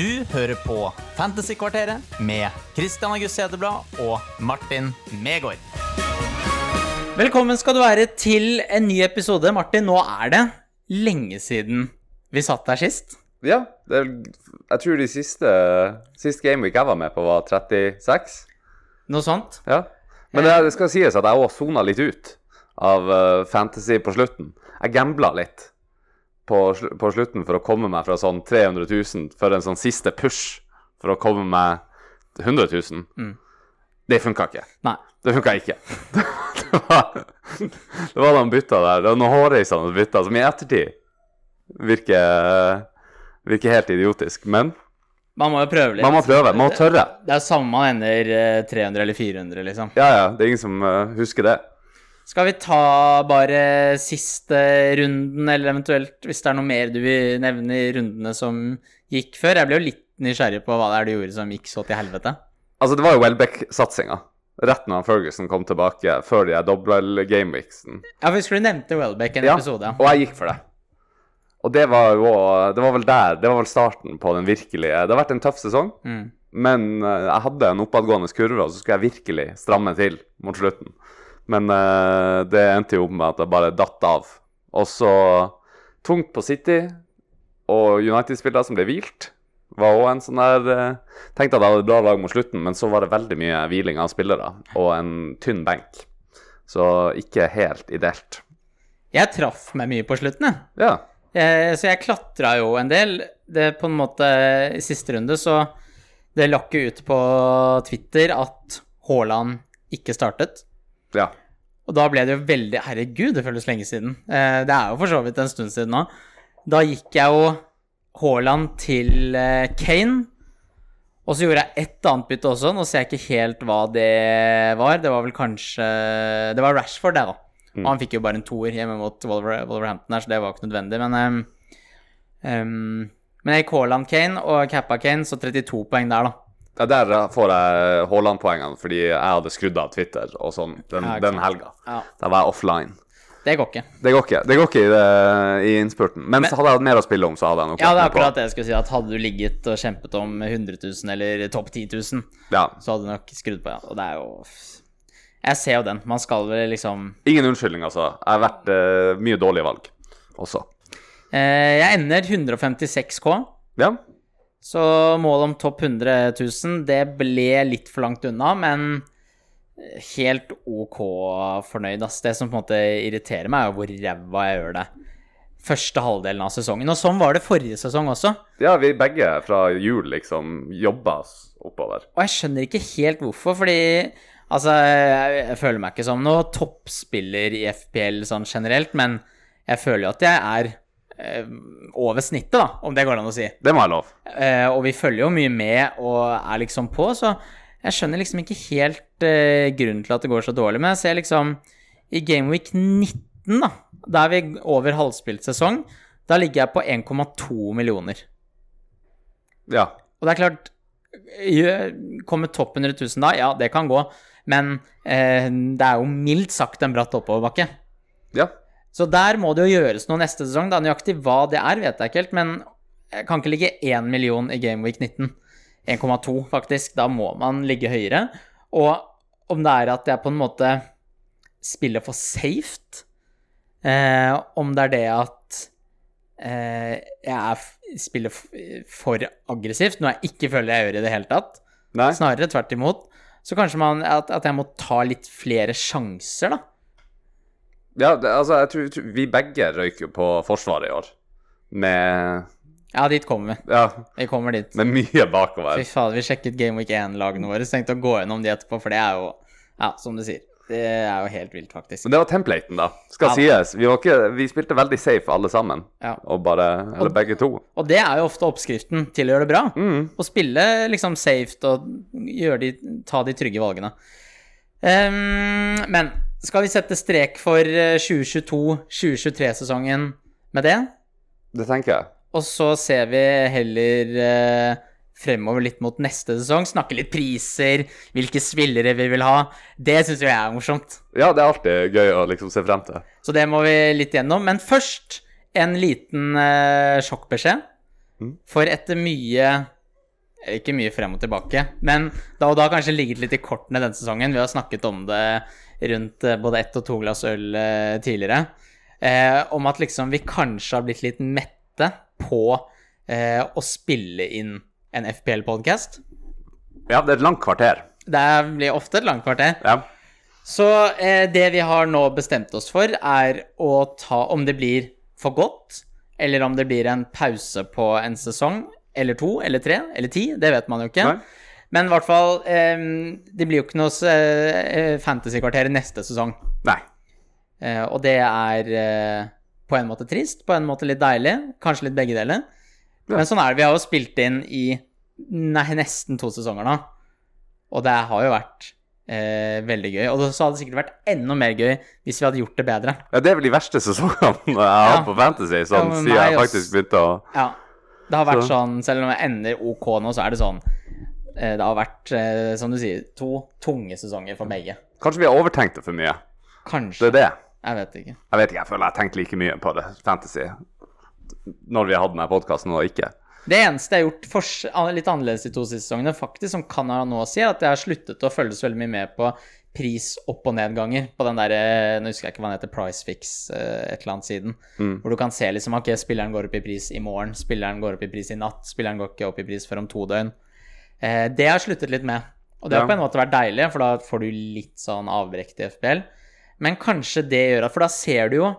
Du hører på Fantasykvarteret med Christian August Hedeblad og Martin Megård. Velkommen skal du være til en ny episode. Martin, nå er det lenge siden vi satt der sist. Ja, det er, jeg tror de siste Sist Gameweek jeg var med på, var 36. Noe sånt. Ja. Men det, det skal sies at jeg òg sona litt ut av uh, fantasy på slutten. Jeg gambla litt på, på, slutten for å komme meg fra sånn 300 000 for en sånn siste push for å komme meg 100 000. Mm. Det funka ikke. Nei. Det funka ikke. det var, det var noen bytter der. Det var noen hårreisende bytter som i ettertid virker, virker helt idiotisk. Men man må jo prøve litt. Man må prøve, man må tørre. Det er samme man ender 300 eller 400, liksom. Ja, ja. Det er ingen som uh, husker det. Skal vi ta bare siste runden, eller eventuelt hvis det er noe mer du vil nevne i rundene som gikk før? Jeg ble jo litt nysgjerrig på hva det er du gjorde som gikk så til helvete. Altså, det var jo Welbeck-satsinga. Rett når Ferguson kom tilbake, før de gameweeksen. Ja, for husker du nevnte Welbeck en ja, episode. og jeg gikk for det. Og det var jo Det var vel der Det var vel starten på den virkelige Det har vært en tøff sesong, mm. men uh, jeg hadde en oppadgående kurve, og så skulle jeg virkelig stramme til mot slutten. Men uh, det endte jo opp med at jeg bare datt av. Og så tungt på City og United-spillere som ble hvilt. Var også en sånn der uh, Tenkte at jeg hadde et bra lag mot slutten, men så var det veldig mye hviling av spillere og en tynn benk. Så ikke helt ideelt. Jeg traff meg mye på slutten, jeg. Ja. Eh, så jeg klatra jo en del. Det på en måte I siste runde så Det lakk jo ut på Twitter at Haaland ikke startet. Ja. Og da ble det jo veldig Herregud, det føles lenge siden. Eh, det er jo for så vidt en stund siden nå. Da gikk jeg jo Haaland til eh, Kane. Og så gjorde jeg ett annet bytte også. Nå ser jeg ikke helt hva det var. Det var vel kanskje Det var Rashford, det, da. Mm. Og han fikk jo bare en toer hjemme mot Wolver Wolverhampton her, så det var ikke nødvendig. Men, um, um, men jeg gikk Haaland Kane og cappa Kane, så 32 poeng der, da. Ja, Der får jeg Haaland-poengene fordi jeg hadde skrudd av Twitter og sånn den, ja, den helga. Ja. Da var jeg offline. Det går ikke. Det går ikke, det går ikke i, det, i innspurten. Men, men hadde jeg hatt mer å spille om, så hadde jeg nok Ja, det er akkurat det jeg skulle si. At hadde du ligget og kjempet om 100 000 eller topp 10 000, ja. så hadde du nok skrudd på, ja. Og det er jo Jeg ser jo den. Man skal vel liksom Ingen unnskyldning, altså. Jeg har vært uh, mye dårlige valg også. Uh, jeg ender 156K. Ja. Så målet om topp 100 000, det ble litt for langt unna, men helt OK fornøyd. Ass. Det som på en måte irriterer meg, er hvor ræva jeg gjør det første halvdelen av sesongen. Og sånn var det forrige sesong også. Ja, vi begge fra jul liksom jobba oppover. Og jeg skjønner ikke helt hvorfor, fordi altså, jeg, jeg føler meg ikke som noen toppspiller i FPL sånn generelt, men jeg føler jo at jeg er over snittet, da, om det går an å si. Det må jeg lov. Eh, og vi følger jo mye med og er liksom på, så jeg skjønner liksom ikke helt uh, grunnen til at det går så dårlig. Men jeg ser liksom i Gameweek 19, da, da er vi over halvspilt sesong, da ligger jeg på 1,2 millioner. Ja. Og det er klart Kommer topp 100 000 da? Ja, det kan gå. Men uh, det er jo mildt sagt en bratt oppoverbakke. Ja. Så der må det jo gjøres noe neste sesong. Da Nøyaktig hva det er, vet jeg ikke helt, men jeg kan ikke ligge 1 million i Gameweek 19. 1,2, faktisk. Da må man ligge høyere. Og om det er at jeg på en måte spiller for safe, eh, om det er det at eh, jeg er, spiller for aggressivt, noe jeg ikke føler jeg gjør i det hele tatt, Nei. snarere tvert imot, så kanskje man, at, at, jeg må ta litt flere sjanser, da. Ja, det, altså, jeg tror, tror vi begge røyker jo på Forsvaret i år, med ja, dit kommer vi. Ja, vi kommer dit. Med mye bakover. Fy faen, vi sjekket Game Week 1-lagene våre, så tenkte å gå gjennom de etterpå, for det er jo Ja, som du sier. Det er jo helt vilt, faktisk. Men det var templaten, da. Skal sies. Vi, ikke, vi, spilte veldig safe alle sammen. Ja. Og bare Eller begge to. Og det er jo ofte oppskriften til å gjøre det bra. Mm. Å spille liksom safe og de, ta de trygge valgene. Um, men skal vi sette strek for 2022-2023-sesongen med det? Det tenker jeg. Og så ser vi heller eh, fremover litt mot neste sesong. Snakke litt priser, hvilke spillere vi vil ha. Det syns jeg er morsomt. Ja, det er alltid gøy å liksom se frem til. Så det må vi litt gjennom. Men først en liten eh, sjokkbeskjed. Mm. For etter mye Ikke mye frem og tilbake, men da og da kanskje ligget litt i kortene denne sesongen. Vi har snakket om det rundt eh, både ett og to glass øl eh, tidligere. Eh, om at liksom vi kanskje har blitt litt mette på eh, å spille inn en FPL-podkast. Ja, det er et langt kvarter. Det blir ofte et langt kvarter. Ja. Så det vi har nå bestemt oss for, er å ta Om det blir for godt, eller om det blir en pause på en sesong, eller to, eller tre, eller ti, det vet man jo ikke. Nei. Men i hvert fall eh, Det blir jo ikke noe eh, fantasy-kvarter neste sesong. Nei. Eh, og det er eh, på en måte trist, på en måte litt deilig. Kanskje litt begge deler. Ja. Men sånn er det. Vi har jo spilt inn i nei, nesten to sesonger nå. Og det har jo vært eh, veldig gøy. Og så hadde det sikkert vært enda mer gøy hvis vi hadde gjort det bedre. Ja, det er vel de verste sesongene jeg har Ja. på Fantasy, sånn, Ja, siden jeg faktisk begynte å Ja. Det har vært Så- sånn, selv om det ender OK nå, så er det sånn eh, Det har vært, eh, som du sier, to tunge sesonger for begge. Kanskje vi har overtenkt det for mye. Kanskje. Det er det. Jeg vet ikke. Jeg vet ikke, jeg føler jeg har tenkt like mye på det, Fantasy, når vi har hatt denne podkasten og ikke. Det eneste jeg har gjort for, litt annerledes de to siste sesongene, faktisk, som kan ha noe å si, er at jeg har sluttet å følge så veldig mye med på pris opp- og nedganger på den der eh, Nå husker jeg ikke hva den heter, Pricefix, eh, et eller annet siden. Mm. Hvor du kan se liksom ok, spilleren går opp i pris i morgen, spilleren går opp i pris i natt, spilleren går ikke opp i pris før om to døgn. Eh, det har jeg sluttet litt med. Og det har Ja. på en måte vært deilig, for da får du litt sånn avbrekk til FPL. Men kanskje det gjør at For da ser du jo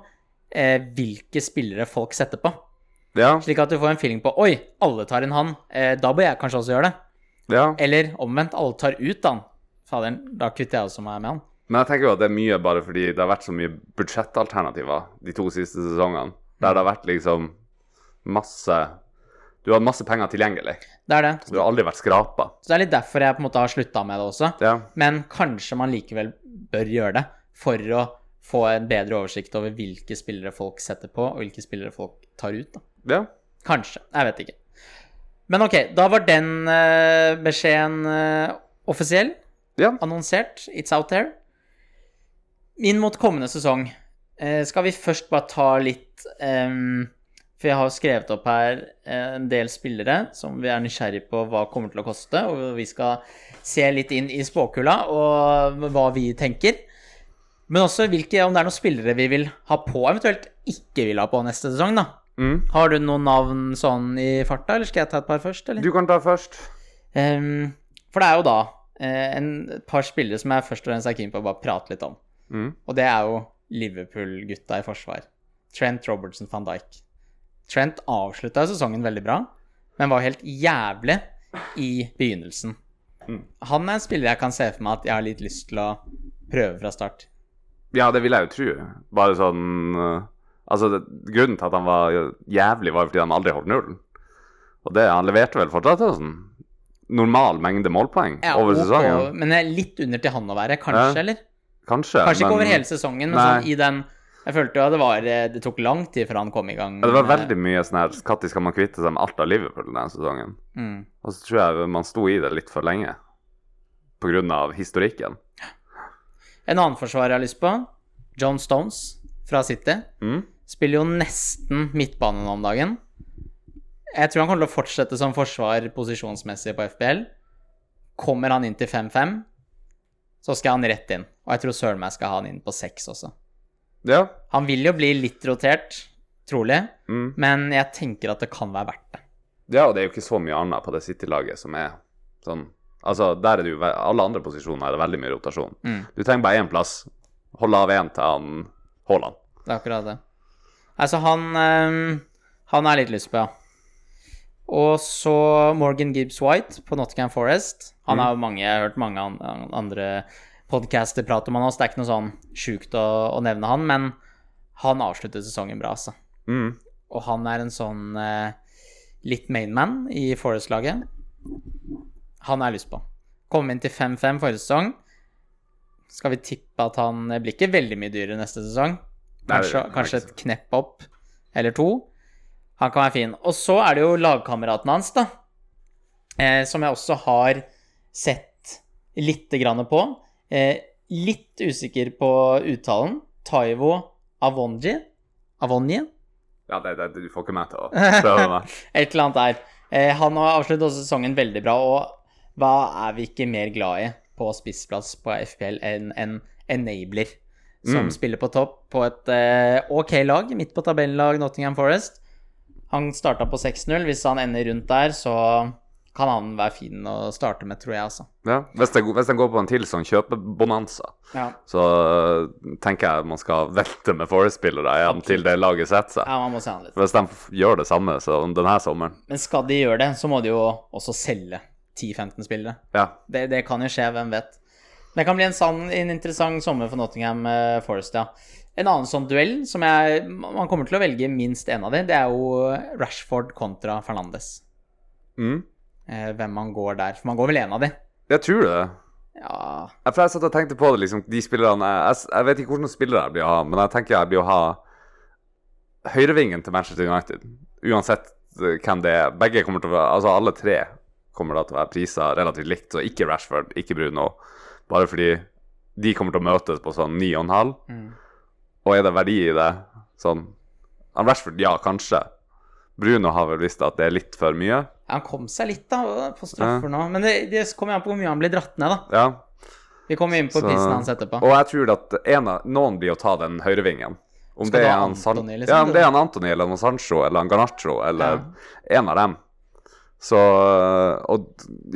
eh, hvilke spillere folk setter på. Ja, Slik at du får en feeling på Oi, alle tar inn han. Eh, da bør jeg kanskje også gjøre det. ja. Eller omvendt, alle tar ut han. Faderen, da kutter jeg også meg med han. Men jeg tenker jo at det er mye bare fordi det har vært så mye budsjettalternativer de to siste sesongene. Der det har vært liksom masse Du har masse penger tilgjengelig. Det er det. Du har aldri vært skrapa. Så det er litt derfor jeg på en måte har slutta med det også. Ja. Men kanskje man likevel bør gjøre det for å få en bedre oversikt over hvilke spillere folk setter på, og hvilke spillere folk tar ut. da. ja. Kanskje. Jeg vet ikke. Men ok, da var den uh, beskjeden uh, offisiell. Ja. Annonsert. It's out there. Inn mot kommende sesong uh, skal vi først bare ta litt ehm, For jeg har skrevet opp her eh, en del spillere som vi er nysgjerrig på hva kommer til å koste, og vi skal se litt inn i spåkula og hva vi tenker. Men også hvilke, om det er noen spillere vi vil ha på, eventuelt ikke vil ha på neste sesong, da. Mm. Har du noen navn sånn i farta, eller skal jeg ta et par først, eller? Du kan ta først. Um, for det er jo da eh, en, et par spillere som jeg først og fremst er keen på å bare prate litt om. Mm. Og det er jo Liverpool-gutta i forsvar. Trent Robertson van Dijk. Trent avslutta sesongen veldig bra, men var helt jævlig i begynnelsen. Mm. Han er en spiller jeg kan se for meg at jeg har litt lyst til å prøve fra start. Ja, det vil jeg jo tro. Bare sånn uh, Altså, det, grunnen til at han var jævlig, var jo fordi han aldri holdt nullen. Og det, han leverte vel fortsatt en sånn normal mengde målpoeng Ja, over sesongen. sesongen. Men litt under til han å være, kanskje, Ja. eller? Kanskje. Kanskje ikke men- over hele sesongen, men sånn i den Jeg følte jo at det var Det tok lang tid før han kom i gang. Ja, det var veldig mye sånn her Når skal man kvitte seg med alt av Liverpool denne sesongen? mm. Og så tror jeg man sto i det litt for lenge. Av historikken. En annen forsvarer jeg har lyst på, John Stones fra City. Mm? Spiller jo nesten midtbane nå om dagen. Jeg tror han kommer til å fortsette som forsvar posisjonsmessig på FBL. Kommer han inn til 5-5, så skal han rett inn. Og jeg tror søren meg skal ha han inn på 6 også. Ja. Han vil jo bli litt rotert, trolig, Mm. men jeg tenker at det kan være verdt det. ja, og det er jo ikke så mye annet på det City-laget som er sånn Altså, der er det jo Alle andre posisjoner er det veldig mye rotasjon. Mm. Du trenger bare én plass. Holde av én til han Haaland. Det er akkurat det. Altså, han øh, Han er litt lyst på, ja. Og så Morgan Gibbs White på Nottingham Forest. Han har jo mange Jeg har hørt mange andre podcaster prate om han også. Det er ikke noe sånn sjukt å, å nevne han, men han avslutter sesongen bra, altså. Mm. Og han er en sånn eh, litt mainman i Forest-laget. Han har jeg lyst på. Kom inn til 5-5 forrige sesong. Skal vi tippe at han blir ikke veldig mye dyrere neste sesong? Kanskje, er kanskje et knepp opp eller to. Han kan være fin. Og så er det jo lagkameraten hans, da. Eh, som jeg også har sett lite grann på. Eh, litt usikker på uttalen. Taivo Avonji. Avonji? Ja, det, det, du får ikke meg til å prøve meg. Et eller annet der. Eh, han har avsluttet også sesongen veldig bra, og hva er vi ikke mer glad i på spissplass på FPL enn en enabler? Som Mm. spiller på topp på et eh, OK lag, midt på tabellag Nottingham Forest. Han starta på 6-0. Hvis han ender rundt der, så kan han være fin å starte med, tror jeg, altså. Ja. Hvis, det, hvis den går på en til sånn kjøpebonanza, Ja, så uh, tenker jeg man skal velte med Forest-spillere igjen til det laget setter seg. ja man må se han litt. Hvis de gjør det samme denne sommeren Men skal de gjøre det, så må de jo også selge 10-15 spillere. Ja. Det, det kan jo skje, hvem vet. Det kan bli en, sann, en interessant sommer for Nottingham eh, Forest, ja. En annen sånn duell som jeg Man kommer til å velge minst én av dem, det er jo Rashford kontra Fernandes. Mm. Eh, hvem man går der. For man går vel én av dem. Jeg tror det. Ja Jeg, for jeg satt og tenkte på det, liksom, de spillerne jeg, jeg, vet ikke hvilke spillere jeg blir å ha, men jeg tenker jeg blir å ha høyrevingen til Manchester United. Uansett eh, hvem det er. Begge kommer til å være Altså alle tre kommer da til å være priser relativt likt, så ikke Rashford, ikke Bruno. Bare fordi de kommer til å møtes på sånn 9,5. Mm. Og er det verdi i det? Sånn Rashford, ja, kanskje. Bruno har vel visst at det er litt for mye. Han kom seg litt da på straffer nå. Men det, det kommer an på hvor mye han blir dratt ned, da. Ja. Vi kommer inn på Så- prisen hans etterpå. Og jeg tror at en av, noen blir å ta den høyrevingen. Om Skal det er ha han San- Antony, liksom, Ja, om det er han Antony eller han Sancho eller han Garnaccio eller en av dem. Så Og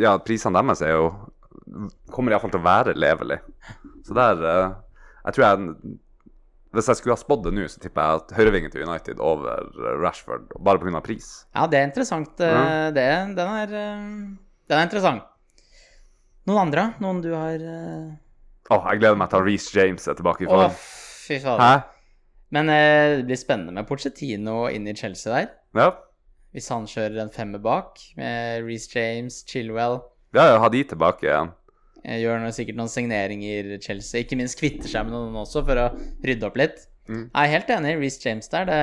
ja, prisene deres er jo Kommer iallfall til å være levelig. Så der eh, Jeg tror jeg Hvis jeg skulle ha spådd det nå, så tipper jeg at høyrevingen til United over eh, Rashford, bare pga. pris. Ja, det er interessant. mm. Det, den, er, eh, den er interessant. Noen andre? Noen du har Åh, jeg gleder meg til at Reece James er tilbake i form. Oh, fy faen. Hæ? Men det blir spennende med Pochettino inn i Chelsea der. Ja. Hvis han kjører en femmer bak, med Reece James, Chilwell Ja, ja, ha de tilbake igjen. Eh, Gjør noe, sikkert noen signeringer Chelsea. Ikke minst kvitter seg med noen også, for å rydde opp litt. Mm. Jeg er helt enig i Reece James der. Det,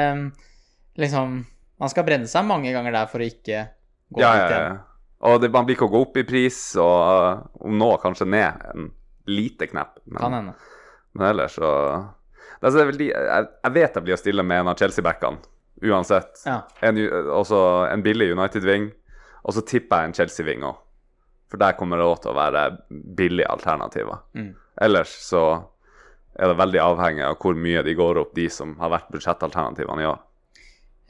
liksom, man skal brenne seg mange ganger der for å ikke gå Ja, ut igjen. ja. Og det, man blir ikke å gå opp i pris, og uh, om nå kanskje ned en lite knepp. Kan hende. men ellers så det er så veldig, jeg, jeg vet jeg blir å stille med en av Chelsea-backene, uansett. Ja. En, også en billig United-ving, og så tipper jeg en Chelsea-ving òg. For der kommer det også til å være billige alternativer. Mm. Ellers så er det veldig avhengig av hvor mye de går opp, de som har vært budsjettalternativene i år.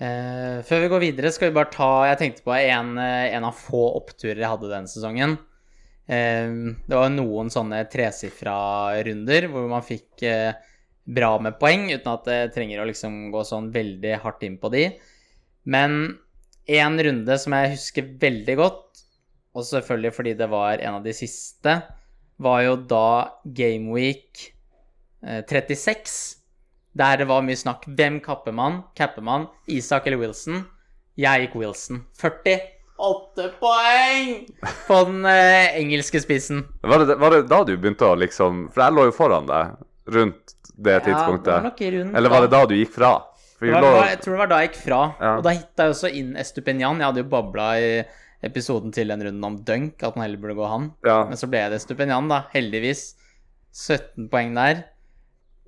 Eh, før vi går videre, skal vi bare ta Jeg tenkte på en, eh, en av få oppturer jeg hadde denne sesongen. Eh, det var noen sånne tresifra runder hvor man fikk eh, bra med poeng, uten at det trenger å liksom gå sånn veldig hardt inn på de. Men én runde som jeg husker veldig godt, og selvfølgelig fordi det var en av de siste, var jo da Gameweek eh, 36. Der det var mye snakk. Hvem kapper man? Capper man? Isak eller Wilson? Jeg gikk Wilson. 48 poeng på den eh, engelske spissen. Var det, var det da du begynte å liksom For jeg lå jo foran deg rundt det Ja, tidspunktet. var nok rundt Eller var det da du gikk fra? Var, lå, jeg tror det var da jeg gikk fra. Ja. Og da hitta jeg også inn Estupinian. Jeg hadde jo babla i episoden til den runden om Dunk, at han heller burde gå han. ja, Men så ble det Estupinian, da. Heldigvis. 17 poeng der.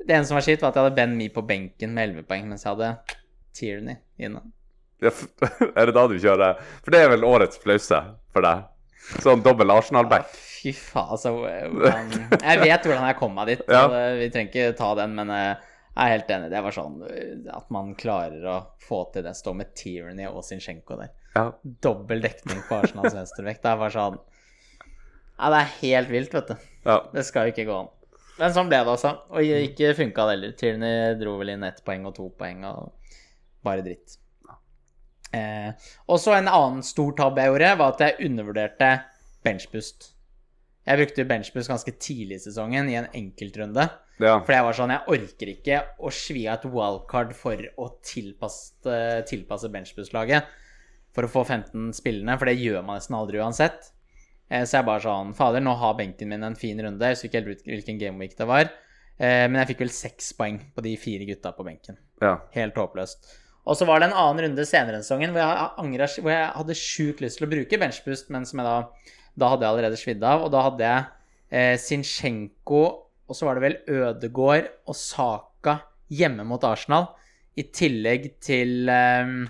Det eneste som var skitt, var at jeg hadde Ben Me på benken med 11 poeng, mens jeg hadde Tierney inne. ja, Er det da du kjører? For det er vel årets flause for deg? Sånn dobbel Arsenal-back? Fy faen, altså hvordan, Jeg vet hvordan jeg kom meg dit. Ja. det- Vi trenger ikke ta den, men eh, jeg er helt enig. Det var sånn eh, at man klarer å få til det. Stå med Tierney og Zinchenko der. Ja. Dobbel dekning på Arsenals venstrevekt. Det er bare sånn Ja, det er helt vilt, vet du. ja. Det skal jo ikke gå an. Men sånn ble det altså. Og ikke funka det heller. Tierney dro vel inn ett poeng og to poeng og bare dritt. Eh, og så en annen stor tabbe jeg gjorde, var at jeg undervurderte benchboost. Jeg brukte benchboost ganske tidlig i sesongen, i en enkeltrunde. ja. For jeg var sånn, jeg orker ikke å svi av et wildcard for å tilpasse, tilpasse benchboost-laget. For å få 15 spillende, for det gjør man nesten aldri uansett. Eh, Så jeg bare sånn Fader, nå har benken min en fin runde. Jeg husker ikke helt hvilken gameweek det var. Eh, Men jeg fikk vel seks poeng på de fire gutta på benken. ja. Helt håpløst. Og så var det en annen runde senere i sesongen hvor jeg, angret, hvor jeg hadde sjukt lyst til å bruke benchboost, men som jeg da Da hadde jeg allerede svidd av. Og da hadde jeg eh, og så var det vel Ødegård og Saka hjemme mot Arsenal. I tillegg til eh,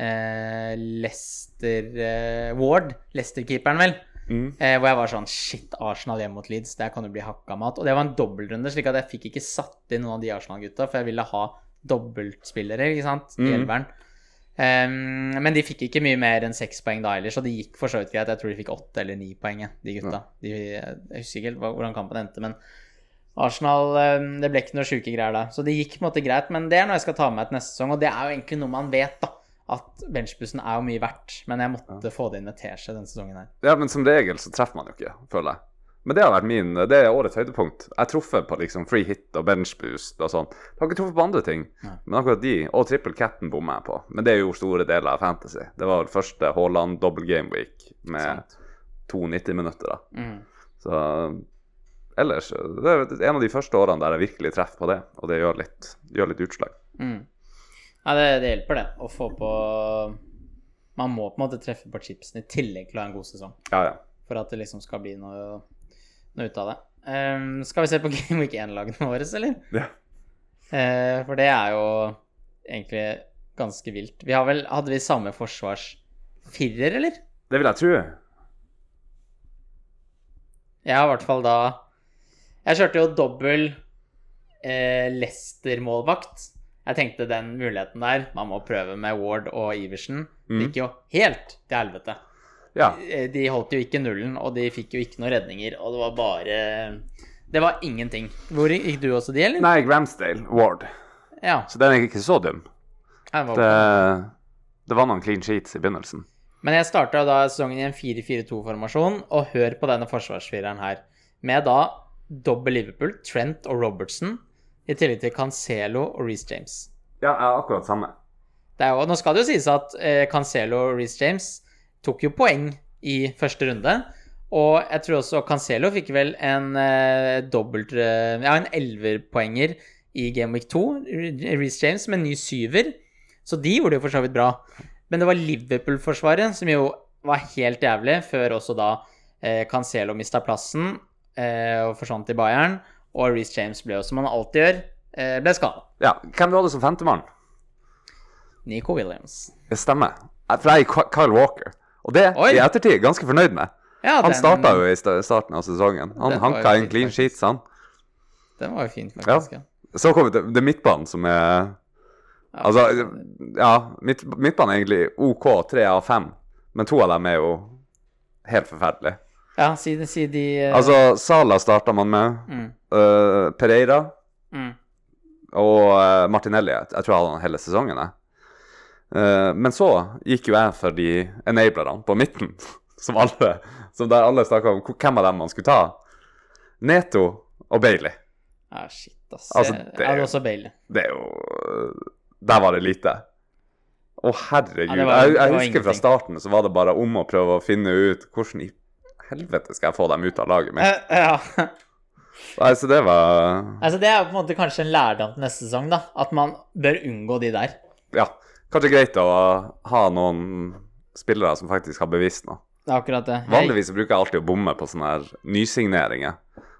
eh, Leicester eh, Ward, Leicester-keeperen, vel. Mm. Eh, hvor jeg var sånn Shit, Arsenal hjemme mot Leeds, der kan du bli hakka mat. Og det var en dobbeltrunde, slik at jeg fikk ikke satt inn noen av de Arsenal-gutta, for jeg ville ha dobbeltspillere, ikke sant, i Mhm. elveren. Men de fikk ikke mye mer enn seks poeng da heller, så det gikk for så vidt greit. Jeg tror de fikk åtte eller ni poeng, de gutta. De, jeg husker ikke helt hvordan kampen endte, men Arsenal Det ble ikke noe sjuke greier da. Så det gikk på en måte greit, men det er noe jeg skal ta med meg til neste sesong, og det er jo egentlig noe man vet, da. At benchbussen er jo mye verdt, men jeg måtte få det inn med teskje denne sesongen her. Ja, men som regel så treffer man jo ikke, føler jeg. Men det har vært min, det er årets høydepunkt. Jeg har truffet på liksom free hit og benchboost og sånn. Jeg har ikke truffet på andre ting. Nei. Men akkurat de, og triple cap'n bommer jeg på. Men det er jo store deler av fantasy. Det var vel første Haaland double game week med Sant. to 90 minutter, da. Mm. Så ellers Det er en av de første årene der jeg virkelig treffer på det, og det gjør litt, gjør litt utslag. Mm. Ja, det, det hjelper, det. Å få på Man må på en måte treffe på chipsen i tillegg til å ha en god sesong. Ja, ja. For at det liksom skal bli noe, noe ut av det. Um, skal vi se på Game Week 1-lagene våre, eller? ja. Uh, for det er jo egentlig ganske vilt. Vi har vel, Hadde vi samme forsvarsfirer, eller? Det vil jeg tro. Jeg har i hvert fall da Jeg kjørte jo dobbel eh, Leicester-målvakt. Jeg tenkte den muligheten der Man må prøve med Ward og Iversen. Det Mm. gikk jo helt til helvete. Ja. Eh, De holdt jo ikke nullen, og de fikk jo ikke noen redninger. Og det var bare Det var ingenting. Hvor gikk du også de, eller? Nei, Gramsdale Ward. Ja. Så den er ikke så dum. Var Det, det var noen clean sheets i begynnelsen. Men jeg starta da sesongen i en 4-4-2-formasjon, og hør på denne forsvarsfireren her. Med da dobbel Liverpool, Trent og Robertson, i tillegg til Cancelo og Reece James. Ja, jeg er akkurat samme. Det er jo, nå skal det jo sies at eh, Cancelo og Reece James tok jo poeng i første runde. Og jeg tror også Cancelo fikk vel en eh, dobbelt eh, Ja, en elverpoenger i Game Week 2. Reece James med en ny syver. Så de gjorde det jo for så vidt bra. Men det var Liverpool-forsvaret som jo var helt jævlig, før også da eh, Cancelo mista plassen eh, og forsvant i Bayern. Og Reece James ble jo, som han alltid gjør, eh, ble skada. Ja, Hvem du hadde som femtemann? Nico Williams. Det stemmer. For jeg er Kyle Walker. Og det Oi. i ettertid ganske fornøyd med. Ja, Han starta jo i starten av sesongen. Han hanka inn clean sheets, han. Den var jo fin, faktisk. Ja. Så kom vi til det er midtbanen som er Ja, Altså, ja, midt, midtbanen er egentlig OK, tre av fem. Men to av dem er jo helt forferdelige. Ja si, si de uh... Altså, Sala starta man med. mm, Uh, Pereira mm. og øh, Martinelli. Jeg jeg tror jeg hadde han hele sesongen. Eh, men så gikk jo jeg for de enablerne på midten, som alle Som der alle snakka om hvem av dem man skulle ta. Neto og Bailey. Ja, shit, ass. Altså, det er jo- også Bailey. Det er jo Der var det lite. Å, herregud. Ja, var- jeg, jeg husker fra starten så var det bare om å prøve å finne ut hvordan i helvete skal jeg få dem ut av laget mitt. Eh, ja. Nei, så det var Altså, det er på en måte kanskje en lærdom til neste sesong, da. At man bør unngå de der. Ja, kanskje greit å ha noen spillere som faktisk har bevisst noe. Det er akkurat det. Vanligvis bruker jeg alltid å bomme på sånne her nysigneringer.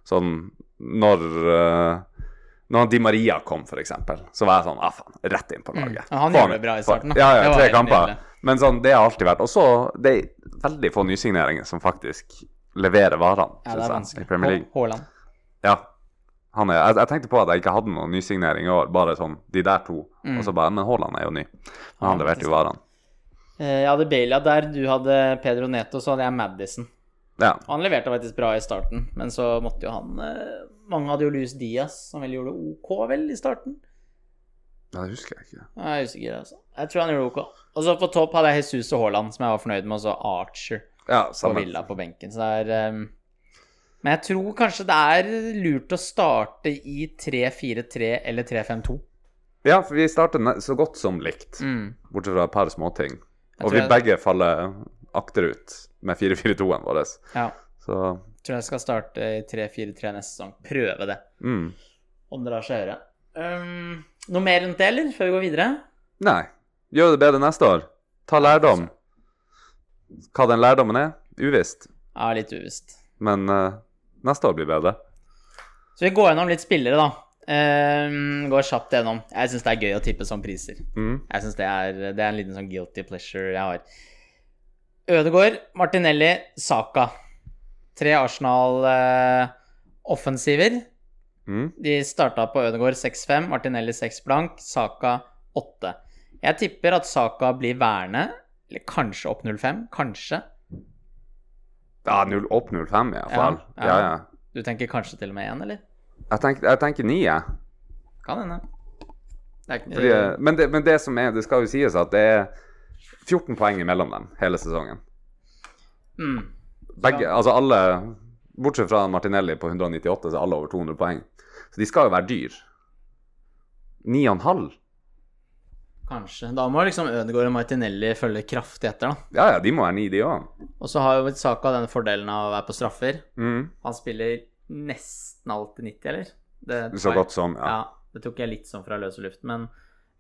Sånn når uh, Når Di Maria kom, eksempel, så var jeg sånn ah, faen, rett inn på laget. Mm. Han gjorde det bra i starten, da. Ja, ja, tre kamper. nydelig. Men sånn, det har alltid vært. Og så det er veldig få nysigneringer som faktisk leverer varene, Ja, det er jeg, vanskelig. i Premier League. Haaland. Ja. Han er, jeg, jeg tenkte på at jeg ikke hadde noen nysignering i år, bare sånn de der to. Mm. Og så bare Men Haaland er jo ny. Men han leverte jo varene. Eh, Jeg hadde Baila der, du hadde Pedro Neto, så hadde jeg Madison. Ja. Han leverte faktisk bra i starten, men så måtte jo han eh, Mange hadde jo Luis Diaz, som vel gjorde OK vel i starten. ja, det husker jeg ikke. Jeg er usikker, altså. Jeg tror han gjorde OK. Og så på topp hadde jeg Jesus og Haaland, som jeg var fornøyd med, og så Archer Ja, og. Villa på benken. Så det er um... Men jeg tror kanskje det er lurt å starte i 3-4-3 eller 3-5-2. Ja, for vi starter så godt som likt, Mm. bortsett fra et par småting. Jeg Og vi jeg- begge faller akterut med 4-4-2-en vår. Ja. Så Tror jeg skal starte i 3-4-3 neste sesong. Prøve det, mm. om det lar seg gjøre. Um, noe mer rundt det, eller? Før vi går videre? Nei. Gjør det bedre neste år. Ta lærdom. Hva den lærdommen er, uvisst. Ja, litt uvisst. Men uh, neste år blir bedre. Så vi går gjennom litt spillere, da. Ehm, går kjapt gjennom. Jeg syns det er gøy å tippe sånne priser. Mm. Jeg synes det er, det er en liten sånn guilty pleasure jeg har. Ødegaard, Martinelli, Saka. Tre Arsenal-offensiver. Mm. De starta på Ødegaard 6-5, Martinelli 6 blank, Saka 8. Jeg tipper at Saka blir værende, eller kanskje opp 0-5. Kanskje. Ja, 0, opp 05 i hvert fall. Ja, Ja, ja. Du tenker kanskje til og med 1, eller? Jeg tenker, jeg tenker 9, jeg. Kan hende. Fordi, men, det, men det som er, det skal jo sies at det er 14 poeng imellom dem hele sesongen. mm. Begge, altså alle, bortsett fra Martinelli på 198, så er alle over 200 poeng. Så de skal jo være dyr. 9,5? Kanskje. Da må liksom Ødegaard og Martinelli følge kraftig etter, da. Ja, ja, de må være 9, de òg. Og så har jo Saka denne fordelen av å være på straffer. Mm. Han spiller nesten alltid 90, eller? Det, Så godt som, ja. Ja, det tok jeg litt sånn fra løse luft, men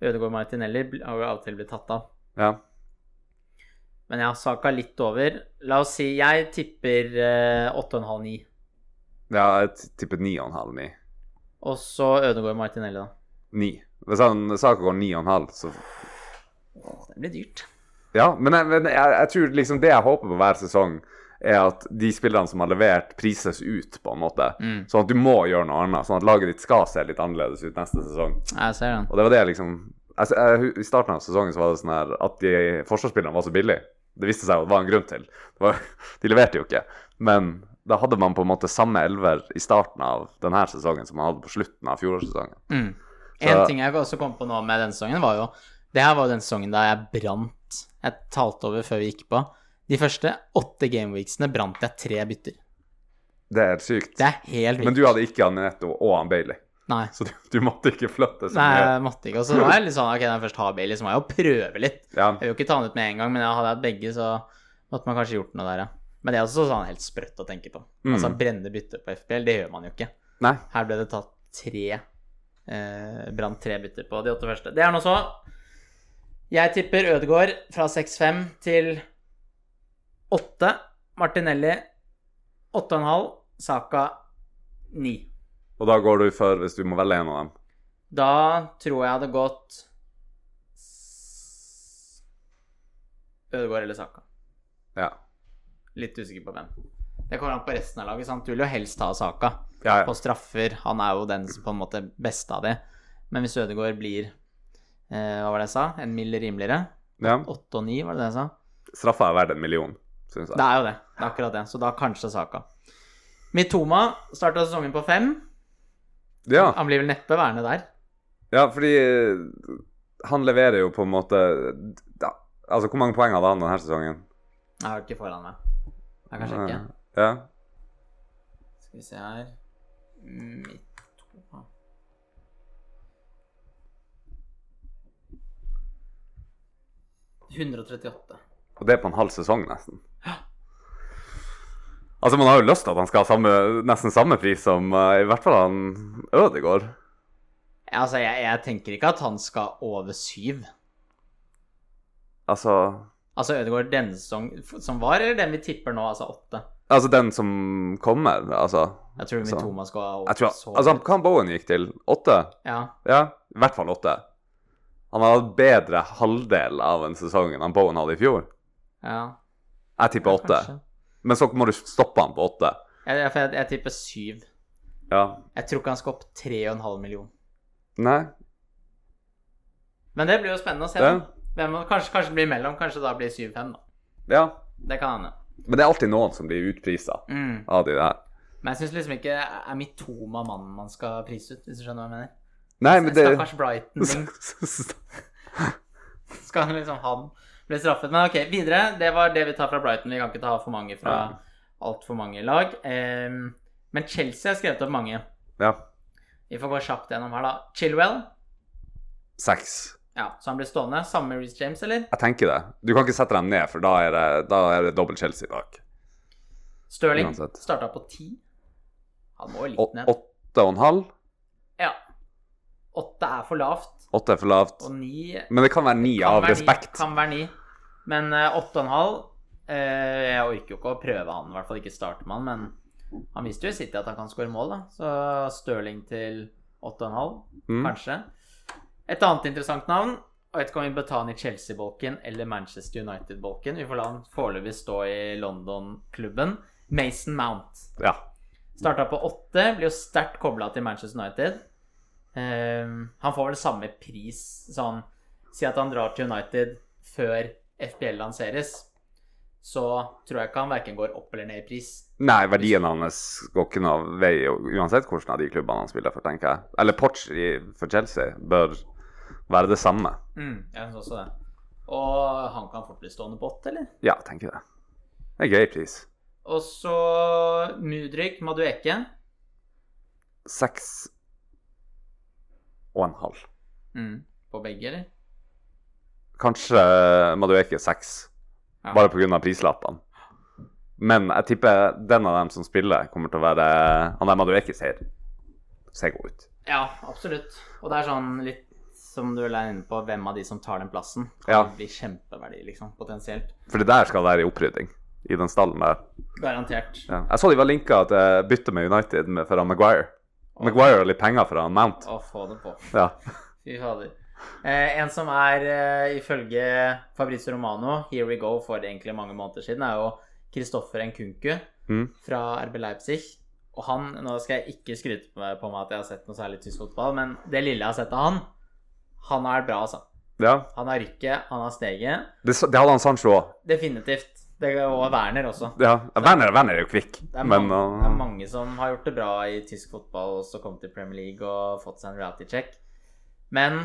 Ødegaard Martinelli har jo av og til blitt tatt av. ja. Men ja, Saka litt over. La oss si jeg tipper eh, 8,5-9. Ja, jeg tipper 9,5-9. Og så Ødegaard Martinelli, da. 9. Hvis han Saka går 9,5, så Åh, det blir dyrt. Ja, men, jeg, men jeg, jeg tror liksom det jeg håper på hver sesong, er at de spillerne som har levert, prises ut, på en måte. Mm. Sånn at du må gjøre noe annet. Sånn at laget ditt skal se litt annerledes ut neste sesong. Jeg ser den. Og det var det liksom jeg, I starten av sesongen så var det sånn her at de forsvarsspillerne var så billige. Det viste seg at det var en grunn til. Det var, de leverte jo ikke. Men da hadde man på en måte samme elver i starten av denne sesongen som man hadde på slutten av fjorårssesongen. Mm. En ting jeg også kom på nå med denne sesongen, var jo Det her var jo den sesongen da jeg brant Jeg talte over før vi gikk på. De første åtte gameweeksene brant jeg tre bytter. Det er helt sykt. Det er helt Men du hadde ikke Anetto og han Bailey, Nei. så du, du måtte ikke flytte så Nei, jeg måtte ikke. Og så var jeg litt sånn Ok, når jeg først har Bailey, så må jeg jo prøve litt. Ja, Jeg vil jo ikke ta den ut med en gang, men hadde jeg hatt begge, så måtte man kanskje gjort noe der, ja. Men det er også sånn helt sprøtt å tenke på. Mm. Altså brenne bytter på FPL, det gjør man jo ikke. Nei. Her ble det tatt tre eh, Brant tre bytter på de åtte første. Det er nå så. Jeg tipper Ødegaard fra 6-5 til 8. Martinelli 8,5. Saka 9. Og da går du for, hvis du må velge en av dem Da tror jeg hadde gått Ødegaard eller Saka. Ja. Litt usikker på hvem. Det kommer an på resten av laget. sant? Du vil jo helst ta Saka Ja, på straffer. Han er jo den som på en måte beste av de. Men hvis Ødegaard blir eh, Hva var det jeg sa? En mill. rimeligere? ja. 8 og 9, var det det jeg sa? Straffa er verdt en million, syns jeg. Det er jo det. Det er akkurat det. Så da kanskje Saka. Mitoma starta sesongen på fem. Ja, Han blir vel neppe værende der. ja, fordi eh, han leverer jo på en måte Altså, hvor mange poeng hadde han denne sesongen? Jeg har ikke foran meg. Jeg kan sjekke. Ja. Skal vi se her Mitoma 138. Og det er på en halv sesong, nesten. Ja. Altså, man har jo lyst til at han skal ha samme, nesten samme pris som uh, i hvert fall han Ødegaard. Ja, Altså, jeg, jeg tenker ikke at han skal over syv. Altså Altså Ødegaard denne sesong som var, eller den vi tipper nå, altså åtte? Altså den som kommer, altså. Jeg tror min Toma skal ha tror, så altså hva Bowen gikk til? Åtte? Ja. Ja, i hvert fall åtte. Han har hatt bedre halvdel av en sesong enn han Bowen hadde i fjor. ja. Jeg tipper åtte. Men så må du stoppe han på åtte. Jeg, jeg, jeg, jeg tipper syv. Ja. Jeg tror ikke han skal opp 3,5 million. Nei. Men det blir jo spennende å se. Hvem, kanskje, kanskje blir mellom. Kanskje da blir 7-5, da. Ja. Det kan hende. Men det er alltid noen som blir utprisa Mm. av de der. Men jeg syns liksom ikke er Mitoma mannen man skal prise ut, hvis du skjønner hva jeg mener. Nei, men det Stakkars Brighton-ting. Skal liksom han bli straffet? Men ok, videre. Det var det vi tar fra Brighton. Vi kan ikke ta for mange fra altfor mange lag. Um, men Chelsea har skrevet opp mange. Ja. Vi får gå kjapt gjennom her, da. Chilwell. Seks. Ja, Så han blir stående. Samme med Reece James, eller? Jeg tenker det. Du kan ikke sette dem ned, for da er det, da er det dobbelt Chelsea bak. Stirling starta på ti. Han må jo litt ned. Åtte og en halv? Ja. Åtte er for lavt, Åtte er for lavt. og ni Men det kan være ni kan av være respekt. Ni, kan være ni. Men eh, åtte og en halv eh, Jeg orker jo ikke å prøve han, i hvert fall ikke starte med han, men han viste jo i City at han kan skåre mål, da. Så Stirling til åtte og en halv, kanskje. Et annet interessant navn Jeg vet ikke om vi bør ta han i Chelsea-bolken eller Manchester United-bolken. Vi får la han foreløpig stå i London-klubben. Mason Mount. Ja. Starta på åtte, blir jo sterkt kobla til Manchester United. Um, han får vel samme pris sånn Si at han drar til United før FPL lanseres, så tror jeg ikke han verken går opp eller ned i pris. Nei, verdien hans går ikke noe vei uansett hvordan av de klubbene han spiller for, tenker jeg. Eller Porch for Chelsea bør være det samme. Mm, jeg synes også det. Og han kan fort bli stående på åtte, eller? Ja, tenker det. Det er gøy pris. Og så Mudrik Madueke. Seks og en halv. Mm, på begge, eller? Kanskje Madueke seks, Ja. bare pga. prislappene. Men jeg tipper den av dem som spiller, kommer til å være Han der Madueke ser, ser god ut. Ja, absolutt. Og det er sånn litt som du er inne på, hvem av de som tar den plassen, kan Ja. bli kjempeverdi, liksom, potensielt. For det der skal være i opprydding. I den stallen der. Garantert. Ja. Jeg så de var linka til bytte med United med, for Maguire. Maguire har litt penger for han Mount. Å få det på. Ja. Fy fader. Eh, en som er, eh, ifølge Fabrizio Romano, Here We Go for egentlig mange måneder siden, er jo Kristoffer Nkunku Mm. fra RB Leipzig. Og han, nå skal jeg ikke skryte på på meg at jeg har sett noe særlig tysk fotball, men det lille jeg har sett av han, han er bra, altså. ja. Han har rykket, han har steget. Det, det hadde han Sancho òg. Definitivt. Det og Werner også. Ja. Werner, Werner er jo kvikk, Det er, men mange, det er mange som har gjort det bra i tysk fotball, og så kommet til Premier League og fått seg en reality check. Men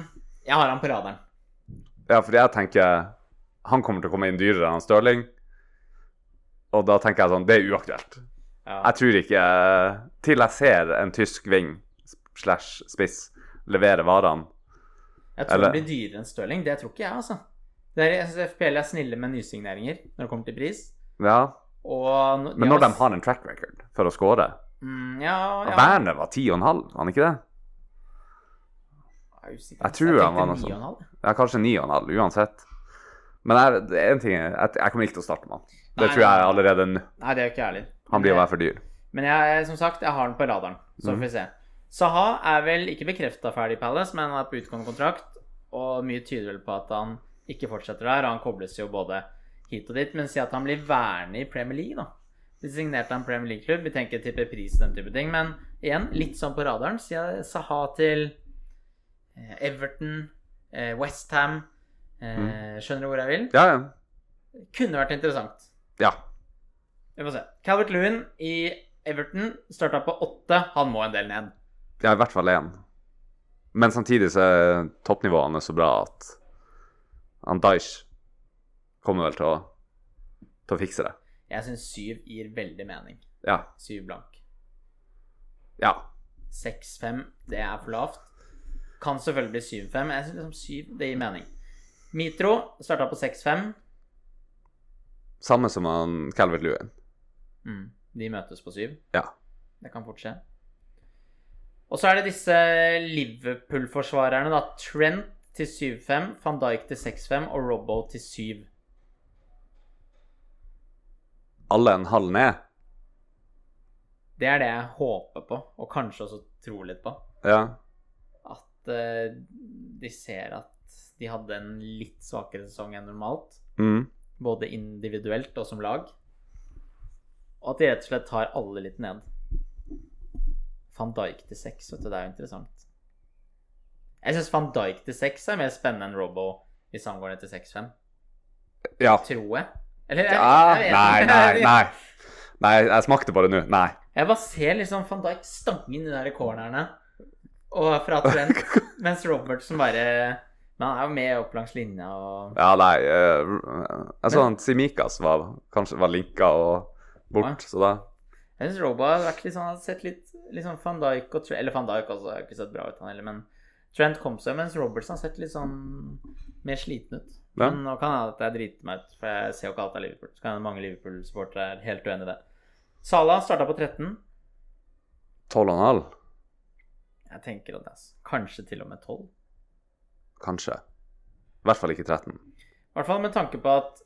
jeg har han på radaren. Ja, fordi jeg tenker Han kommer til å komme inn dyrere enn Stirling. Og da tenker jeg sånn Det er uaktuelt. Ja. Jeg tror ikke Til jeg ser en tysk ving slash spiss levere varene Jeg tror Eller- det blir dyrere enn Stirling. Det tror ikke jeg, altså. Er, jeg syns FPL er snille med nysigneringer når det kommer til pris. Ja. Og no- Men når de har en track record for å score mm, Ja, ja. Werner var 10,5, var han ikke det? Jeg. Jeg tror han var noe sånt. 9,5. Ja, kanskje 9,5 uansett. Men jeg, det er en ting jeg, jeg kommer ikke til å starte med han. Det Nei, tror jeg allerede nå. Nei, det er jo ikke ærlig. Han blir å være for dyr. Men jeg, som sagt, jeg har den på radaren. Så Mhm. får vi se. Saha er vel ikke bekrefta ferdig i Palace, men han er på utgående kontrakt. Og mye tyder vel på at han ikke fortsetter der. Og han kobles jo både hit og dit. Men si at han blir værende i Premier League, da. De signerte en Premier League-klubb. Vi tenker tipper pris den type ting. Men igjen, litt sånn på radaren. sier Saha til eh, Everton, eh, Westham eh, Skjønner du hvor jeg vil? Ja, ja. Kunne vært interessant. ja. Vi får se. Calvert Lewin i Everton starta på åtte. Han må en del ned. Ja, i hvert fall én. Men samtidig så er toppnivåene så bra at han Daish kommer vel til å, til å fikse det. Jeg syns syv gir veldig mening. Ja. Syv blank. Ja. Seks-fem, det er for lavt. Kan selvfølgelig bli syv-fem. Jeg syns liksom syv, det gir mening. Mitro starta på seks-fem. Samme som han Calvert Lewin. Mm. De møtes på syv. Ja. Det kan fort skje. Og så er det disse Liverpool-forsvarerne, da. Trent til 7-5, van Dijk til 6-5 og Robbo til 7. Alle en halv ned. Det er det jeg håper på, og kanskje også tror litt på. Ja. At uh, de ser at de hadde en litt svakere sesong enn normalt. Mm. Både individuelt og som lag. Og at de rett og slett tar alle litt ned. Van Dijk til 6, vet du, det er jo interessant. Jeg syns Van Dijk til 6 er mer spennende enn Robbo hvis han går ned til 6-5. ja. Tror jeg. Eller jeg, ja. jeg Nei, nei, nei. Nei, jeg smakte på det nå. Nei. Jeg bare ser liksom van Dijk stange inn de der cornerne og fra Trent, mens Robertson bare Men han er jo med opp langs linja og Ja, nei eh, Jeg så han Simikas var kanskje var linka og bort, så da Jeg syns Roba har vært litt sånn har sett litt, liksom van Dijk og Eller van Dijk også har ikke sett bra ut, han heller, men Trent kom seg, mens Robertson har sett litt sånn mer sliten ut. Ja. Men nå kan jeg at jeg driter meg ut, for jeg ser jo ikke alt av Liverpool. Så kan hende mange Liverpool-supportere er helt uenig i det. Salah starta på 13. 12,5, Jeg tenker at det er kanskje til og med 12. kanskje. I hvert fall ikke 13. I hvert fall med tanke på at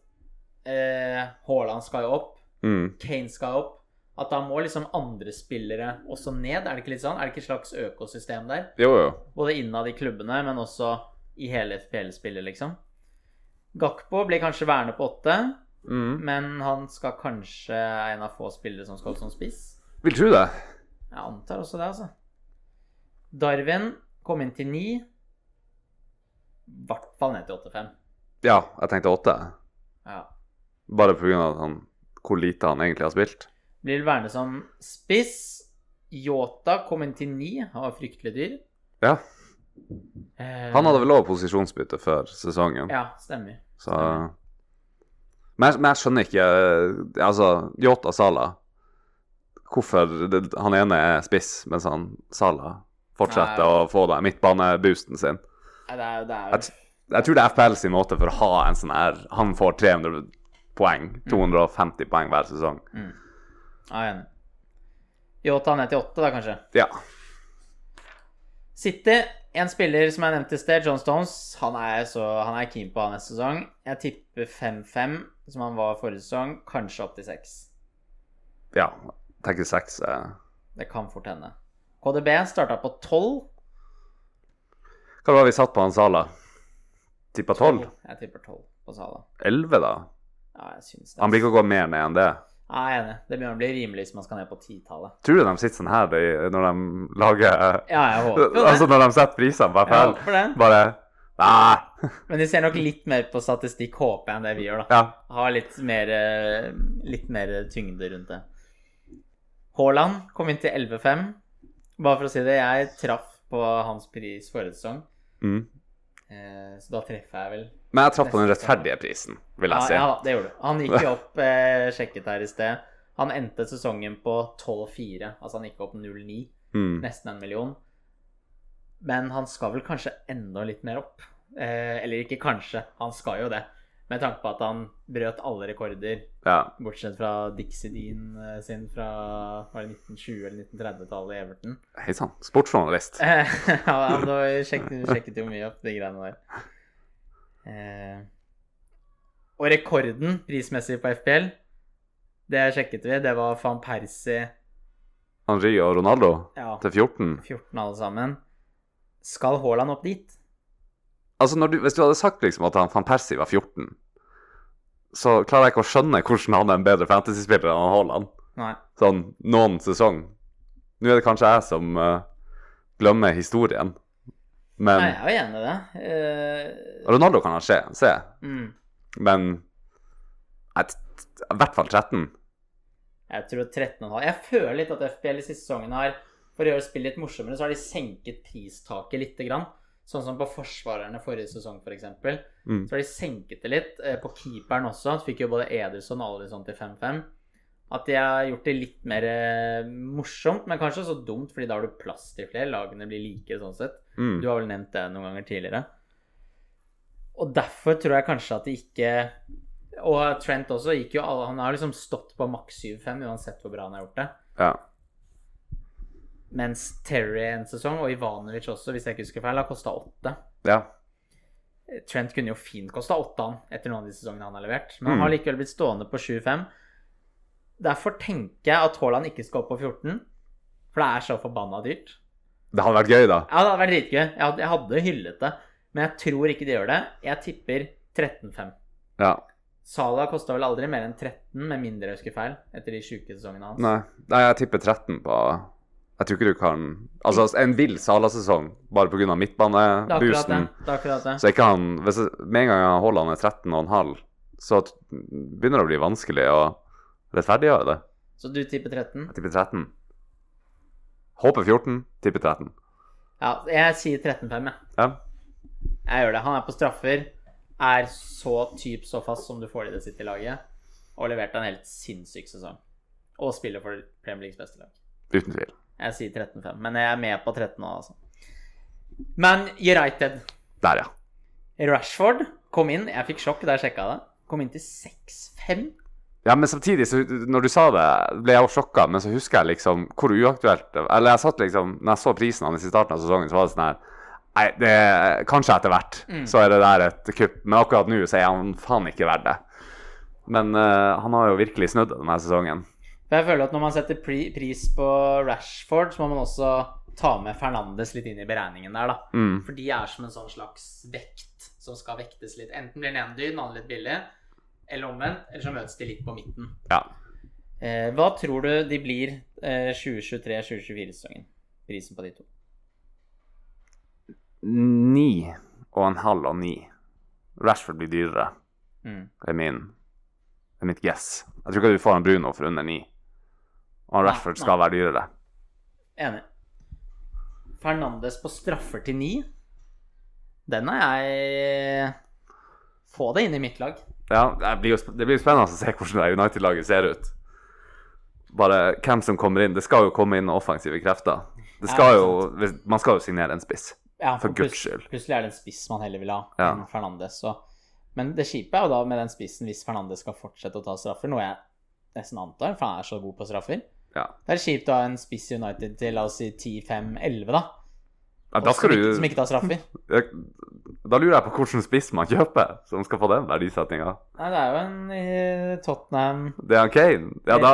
eh, Haaland skal jo opp, Mm. Kane skal opp. At da må liksom andre spillere også ned? Er det ikke litt sånn? Er det ikke et slags økosystem der? Jo, jo. Både innad i klubbene, men også i hele FPL-spillet, liksom. Gakpo blir kanskje værende på åtte, Mm. men han skal kanskje er en av få spillere som skal som spiss. Vil tro det. Jeg antar også det, altså. Darwin kom inn til ni. I hvert fall ned til 8-5. Ja, jeg tenkte åtte. Ja. Bare pga. han hvor lite han egentlig har spilt. Blir værende som spiss. Yota kom inn til ni. Han var fryktelig dyr. Ja. Eh, Han hadde vel lov posisjonsbytte før sesongen, Ja, stemmer. så men jeg, men jeg skjønner ikke eh, Altså, Yota Sala Hvorfor det, han ene er spiss, mens han Sala fortsetter Nei. å få den midtbaneboosten sin. Nei, det er, det er Jeg, jeg tror det er FPL sin måte for å ha en sånn her Han får 300 poeng. 250 poeng hver sesong. Ja, jeg er enig. Yota ned til åtte, da, kanskje. Ja. City, en spiller som jeg nevnte i sted, John Stones, han er, så, han er keen på neste sesong. Jeg tipper 5-5, som han var forrige sesong, kanskje opp til 6. ja. Tenker 6 eh. Det kan fort hende. KDB starta på 12. Hva var det vi satt på han Sala? Tippa 12? Jeg tipper 12 på Sala. 11, da? Ja, jeg syns det. Han blir ikke å gå mer ned enn det. Ja, jeg er enig. Det begynner å bli rimelig hvis man skal ned på titallet. Tror du de sitter sånn her de- når de lager Ja, jeg håper det. Altså når de setter prisene på Jeg håper det. Bare Nei. Men de ser nok litt mer på statistikk, håper jeg, enn det vi gjør, da. Ja. Har litt mer, eh, litt mer tyngde rundt det. Haaland kom inn til 11,5. Bare for å si det, jeg traff på hans pris forrige sesong. Mm. Eh, så da treffer jeg vel Men jeg traff på den rettferdige prisen, vil jeg ja, si. ja, det gjorde du. Han gikk jo opp, eh, sjekket her i sted. Han endte sesongen på 12,4. Altså han gikk opp 0,9. Mm. Nesten en million. Men han skal vel kanskje enda litt mer opp. Eh, eller ikke kanskje, han skal jo det. Med tanke på at han brøt alle rekorder, Ja. bortsett fra Dixie Dean eh, sin fra var det 1920- eller 1930-tallet i Everton. Hei sann. Sportsjournalist. Eh, ja, han sjekket, sjekket jo mye opp de greiene der. Eh, og rekorden prismessig på FPL, det sjekket vi, det var van Persie Henri og Ronaldo ja, til 14. 14 alle sammen. Skal Haaland opp dit? Altså, når du, Hvis du hadde sagt liksom at han van Persie var 14, så klarer jeg ikke å skjønne hvordan han er en bedre fantasyspiller enn Haaland. Nei. Sånn noen sesong. Nå er det kanskje jeg som uh, glemmer historien, men Nei, jeg er jo enig i det. Uh, Ronaldo kan han se, se. mm. men et, i hvert fall 13. Jeg tror 13,5. Jeg føler litt at FPL i siste sesongen har For å gjøre spillet litt morsommere, så har de senket pristaket lite grann. Sånn som på forsvarerne forrige sesong, f.eks. For Mm. Så har de senket det litt. Eh, På keeperen også. Så fikk jo både Ederson og Alison til 5-5. At de har gjort det litt mer eh, morsomt, men kanskje også dumt, fordi da har du plass til flere. Lagene blir likere sånn sett. Mm. Du har vel nevnt det noen ganger tidligere. Og derfor tror jeg kanskje at de ikke Og Trent også gikk jo Han har liksom stått på maks 7-5 uansett hvor bra han har gjort det. Ja. Mens Terry en sesong, og Ivanovic også, hvis jeg ikke husker feil, har kosta 8. ja. Trent kunne jo fint kosta 8 han etter noen av de sesongene han har levert. Men han Mm. har likevel blitt stående på 7-5. Derfor tenker jeg at Haaland ikke skal opp på 14. For det er så forbanna dyrt. Det hadde vært gøy, da. Ja, det hadde vært dritgøy. Jeg hadde, jeg hadde hyllet det. Men jeg tror ikke de gjør det. Jeg tipper 13-5. Ja. Salah kosta vel aldri mer enn 13, med mindre jeg husker feil, etter de sjuke sesongene hans. Nei. Nei, jeg tipper 13 på Jeg tror ikke du kan Altså, en vill Sala-sesong bare pga. Midtbaneboosten. det, akkurat det. Så ikke han hvis jeg, Med en gang Haaland er 13,5, så begynner det å bli vanskelig å rettferdiggjøre det. Så du tipper 13? Jeg tipper 13. Håper 14, tipper 13. Ja, jeg sier 13-5, jeg. Ja. Jeg gjør det. Han er på straffer. Er så typ så fast som du får i det sitt i laget. Og leverte en helt sinnssyk sesong. Og spiller for Premier Leagues beste lag. Uten tvil. Jeg sier 13-5, men jeg er med på 13 nå, altså. Men United Der, ja. Rashford kom inn. Jeg fikk sjokk da jeg sjekka det. Kom inn til 6-5. Ja, men samtidig, så når du sa det, ble jeg også sjokka, men så husker jeg liksom hvor uaktuelt Eller jeg satt liksom Når jeg så prisen hans i starten av sesongen, så var det sånn her Nei, det kanskje etter hvert Mm. så er det der et kupp, men akkurat nå så er han faen ikke verdt det. Men uh, han har jo virkelig snudd denne sesongen. Jeg føler at når man setter pri pris på Rashford, så må man også ta med Fernandes litt inn i beregningen der, da. Mm. For de er som en sånn slags vekt som skal vektes litt. Enten blir den ene dyr, den andre litt billig, eller omvendt, eller så møtes de litt på midten. Ja. Eh, hva tror du de blir eh, 2023-2024-sesongen? Prisen på de to. Ni og en halv og ni. Rashford blir dyrere. Mm. Det er min Det er mitt guess. Jeg tror ikke du får en Bruno for under ni. Og Nei, Rashford skal være dyrere. Enig. Fernandes på straffer til ni. Den er jeg Få det inn i mitt lag. Ja, det blir jo det blir spennende å se hvordan United-laget ser ut. Bare hvem som kommer inn. Det skal jo komme inn offensive krefter. Det skal Ja, jo, man skal jo signere en spiss. Ja, For for guds skyld. Plutselig er det en spiss man heller vil ha Ja. enn Fernandes. Så. Men det kjipe er jo da med den spissen hvis Fernandes skal fortsette å ta straffer, noe jeg nesten antar, for han er så god på straffer. Ja. Det er kjipt å ha en spiss i United til la oss si 10-5-11, da. Ja, da skal du som ikke tar straffer. Da lurer jeg på hvilken spiss man kjøper som skal få den verdisettinga. Nei, det er jo en i Tottenham Det er en Kane. Ja, da,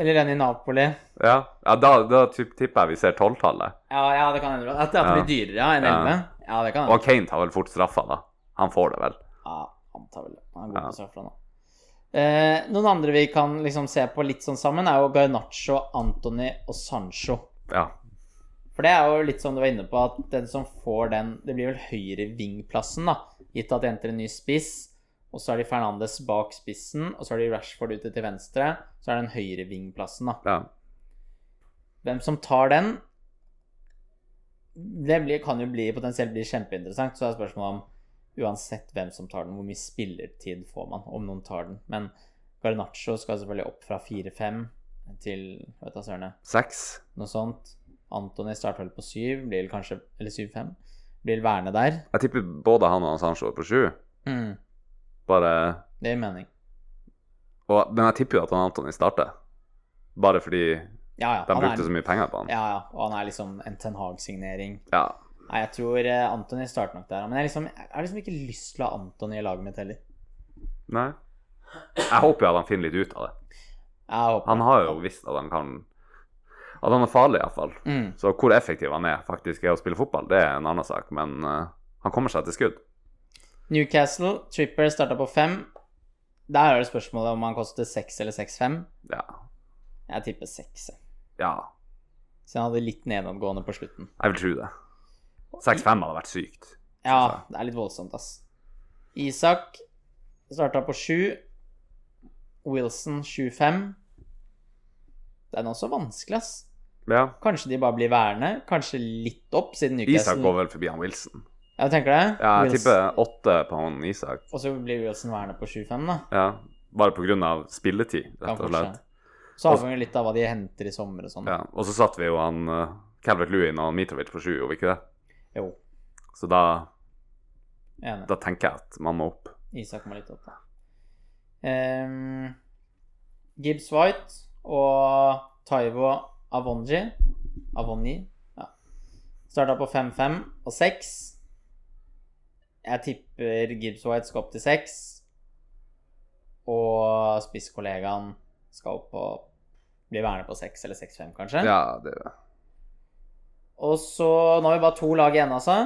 eller en i Napoli. ja, ja, da, da tipper jeg vi ser tolvtallet. Ja, ja, det kan hende. At det blir dyrere ja, enn Ja. Ja, det kan Og. Kane tar vel fort straffa, da. Han får det vel. Ja, han tar vel. Han er god på straffa nå. Eh, noen andre vi kan liksom se på litt sånn sammen, er jo Garnaccio, Antony og Sancho. Ja. For det er jo litt som du var inne på, at den som får den Det blir vel høyrevingplassen, da. Gitt at de henter en ny spiss. Og så er de Fernandes bak spissen, og så er de Rashford ute til venstre. Så er det den høyrevingplassen, da. ja. Hvem som tar den Det blir, kan jo bli, potensielt bli kjempeinteressant. Så er spørsmålet om uansett hvem som tar den, hvor mye spillertid får man om noen tar den. Men Garnaccio skal selvfølgelig opp fra 4-5 til vet du, søren, Seks. noe sånt. Antony starter vel på 7, blir vel kanskje Eller 7-5. Blir vel værende der. Jeg tipper både han og Sancho på sju. Mm, Bare det gir mening. og, Men jeg tipper jo at han Antony starter. Bare fordi Ja, ja. de Han brukte er, så mye penger på han. ja, ja. Og han er liksom en Ten Hag-signering. Ja. Nei, jeg tror eh, Antony starter nok der. Men jeg, liksom, jeg har liksom ikke lyst til å ha Antony i laget mitt heller. Nei. Jeg håper jo at han finner litt ut av det. Han har jo visst at han kan At han er farlig, iallfall. mm. Så hvor effektiv han er faktisk er å spille fotball, det er en annen sak. Men uh, han kommer seg til skudd. Newcastle, Tripper starta på fem. Der er det spørsmålet om han koster seks eller seks-fem. Ja. Jeg tipper seks. ja. Så han hadde litt nedadgående på slutten. Jeg vil tro det. 6-5 hadde vært sykt. Ja, det er litt voldsomt, ass. Isak starta på sju. Wilson 7-5. Den er også vanskelig, ass. Ja. Kanskje de bare blir værende. Kanskje litt opp, siden Isak går vel forbi han Wilson. Ja, du tenker det? Ja, jeg Wilson- tipper åtte på han Isak. Og så blir Wilson værende på 7-5, da. Ja. Bare av spilletid, rett og slett. Så avhenger det litt av hva de henter i sommer og sånn. Ja. Og så satt vi jo han uh, Calvert Lewin og Mitrovic på sju, gjorde vi ikke det? Jo, Så da, enig. da tenker jeg at man må opp. Isak må litt opp, da. Um, Gibbs White og Taivo Avonji Avonji, ja. Starta på 5-5 og 6. Jeg tipper Gibbs White skal opp til 6. Og spisskollegaen skal opp på Bli værende på 6 eller 6-5, kanskje. Ja, det Og så Nå har vi bare to lag igjen, altså.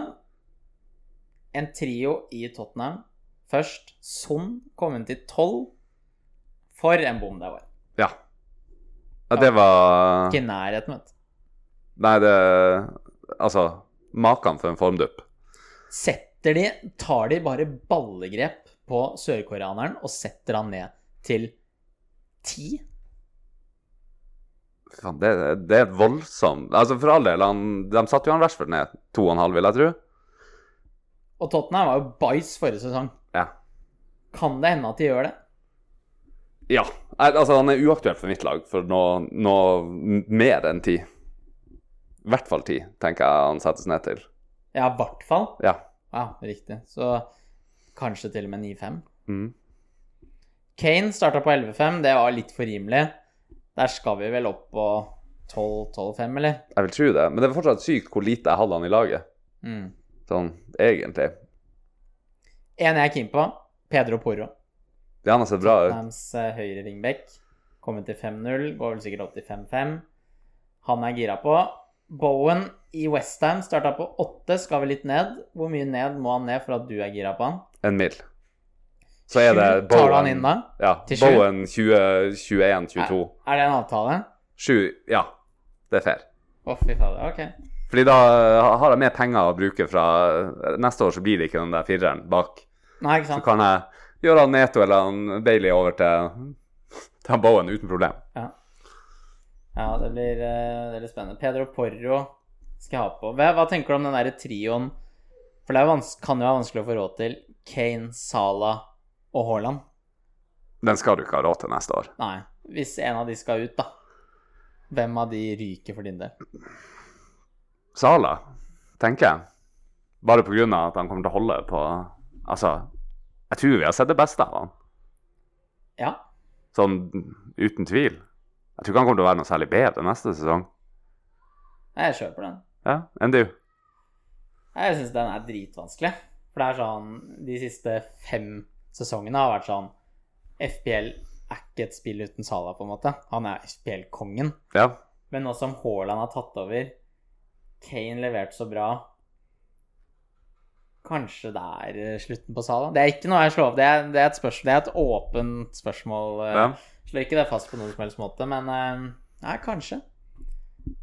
En trio i Tottenham. Først Son kom inn til tolv. For en bom det var. Ja. det var Ikke i nærheten, vet du. Nei, det Altså, maken for en formdupp. Setter de Tar de bare ballegrep på sørkoreaneren og setter han ned til ti? Faen, det, det er voldsomt Altså, for all del, han, de satte jo han Rashford ned to og en halv, vil jeg tro. Og Tottenham var jo bæsj forrige sesong. Ja. Kan det hende at de gjør det? Ja. Nei, Altså, han er uaktuell for mitt lag for noe, noe mer enn ti. I hvert fall ti, tenker jeg han settes ned til. Ja, i hvert fall. Ja. Ja, riktig. Så kanskje til og med 9-5. Mm. Kane starta på 11-5. Det var litt for rimelig. Der skal vi vel opp på 12-12-5, eller? Jeg vil tro det. Men det var fortsatt sykt hvor lite jeg hadde han i laget. Mm. Sånn egentlig. En jeg er keen på, Pedro Porro. Det han har sett bra ut. Tottenhams eh, høyre wingback. Kommet til 5-0, går vel sikkert opp til 5-5. Han er gira på. Bowen i Westham starta på 8, skal vi litt ned. Hvor mye ned må han ned for at du er gira på han? En mil. Så er det Bowen tar du han inn da? Ja. Bowen 20, 21, 22. Er det en avtale? 7 Ja, det er fair. Å, fy fader. Ok. Fordi da har jeg mer penger å bruke fra Neste år så blir det ikke den der fireren bak. Nei, ikke sant. Så kan jeg gjøre han Neto eller han Bailey over til, til han Bowen uten problem. Ja. ja, det blir det blir spennende. Pedro Porro skal jeg ha på. Hva, hva tenker du om den derre trioen? For det kan jo være vanskelig å få råd til. Kane, Salah og Haaland. Den skal du ikke ha råd til neste år. Nei, hvis en av de skal ut, da. Hvem av de ryker for din del? Sala, tenker jeg. Bare av at han kommer til å holde på Altså, jeg tror vi har sett det beste av han. Ja. Sånn uten tvil. Jeg tror ikke han kommer til å være noe særlig bedre neste sesong. Nei, Jeg kjøper den. Ja, enn du? Nei, Jeg syns den er dritvanskelig. For det er sånn De siste fem sesongene har vært sånn FPL er ikke et spill uten Salah, på en måte. Han er FPL-kongen. Ja. Men nå som Haaland har tatt over, Kane leverte så bra Kanskje det er eh, slutten på Sala. Det er ikke noe jeg slår opp. Det er, det er et spørsmål, det er et åpent spørsmål. eh, ja. Slår ikke det fast på noen som helst måte, men eh, Nei, kanskje.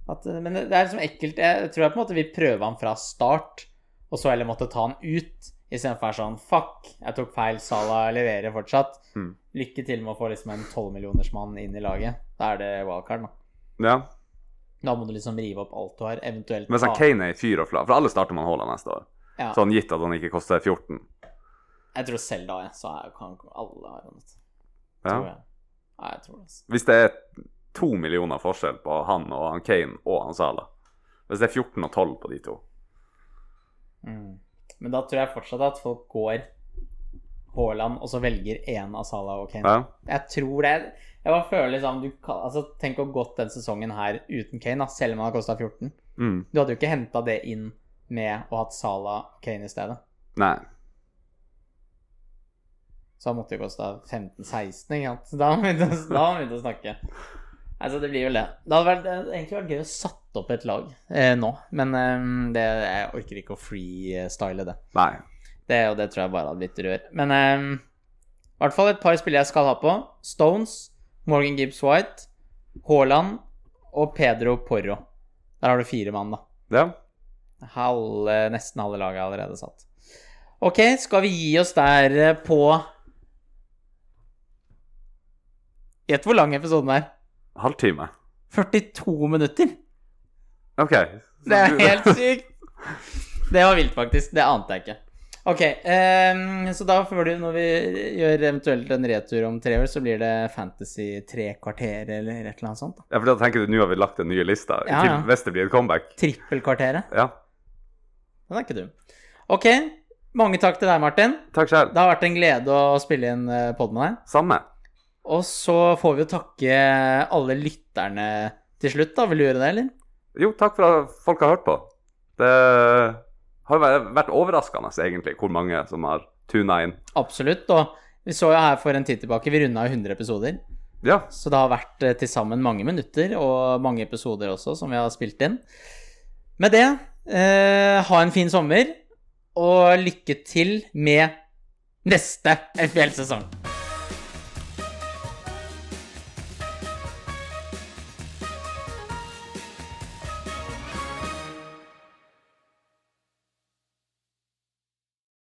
At, men det det er liksom ekkelt. Jeg tror jeg på en måte vil prøve han fra start, og så heller måtte ta han ut. Istedenfor å være sånn Fuck, jeg tok feil. Sala leverer fortsatt. Mm. Lykke til med å få liksom en tolvmillionersmann inn i laget. Da er det wildcard, da. ja. Da må du liksom rive opp alt du har, eventuelt Men sånn Kane er i fyr og flamme, For alle starter med Haaland neste år. Ja, Sånn gitt at han ikke koster 14. Jeg tror selv da, så er, kan alle ha han. Ja. Jeg. Ja, jeg tror det. altså. Hvis det er to millioner forskjell på han og han Kane og han Sala Hvis det er 14 og 12 på de to Mm. Men da tror jeg fortsatt at folk går Haaland, og så velger én av Salah og Kane. Ja. Jeg tror det. Jeg bare føler liksom du kan, altså, Tenk å gått den sesongen her uten Kane, da, selv om han har kosta 14. Mm. Du hadde jo ikke henta det inn med å ha hatt Salah Kane i stedet. Nei. Så han måtte jo kosta 15-16, ikke sant. Da har han begynt å- snakke. Altså, det blir vel det. Det hadde vært, det hadde egentlig vært gøy å satt opp et lag eh, nå, men eh, det, jeg orker ikke å freestyle det. Nei. Det, og det tror jeg bare hadde blitt rør. Men eh, i hvert fall et par spillere jeg skal ha på. Stones, Morgan Gibbs White, Haaland og Pedro Porro. Der har du fire mann, da. Ja. Halve, nesten halve laget er allerede satt. Ok, skal vi gi oss der eh, på Gjett hvor lang episoden er. Halvtime. 42 minutter. OK. Så Det er helt sykt. Det var vilt, faktisk. Det ante jeg ikke. Ok, um, så da før du, når vi gjør eventuelt en retur om tre år, så blir det Fantasy tre kvarter eller et eller annet sånt. da. Ja, for da tenker du nå har vi lagt den nye lista Ja, ja. hvis det blir et comeback. Trippelkvarteret. Ja. Den er ikke dum. Ok, mange takk til deg, Martin. Takk selv. Det har vært en glede å spille inn pod med deg. Samme. Og så får vi jo takke alle lytterne til slutt, da. Vil du gjøre det, eller? Jo, takk for at folk har hørt på. Det har vært overraskende, egentlig, hvor mange som har tuna inn. Absolutt. Og vi så jo her for en tid tilbake, vi runda jo 100 episoder. Ja. Så det har vært eh, til sammen mange minutter og mange episoder også som vi har spilt inn. Med det, eh, ha en fin sommer, og lykke til med neste FBL-sesong.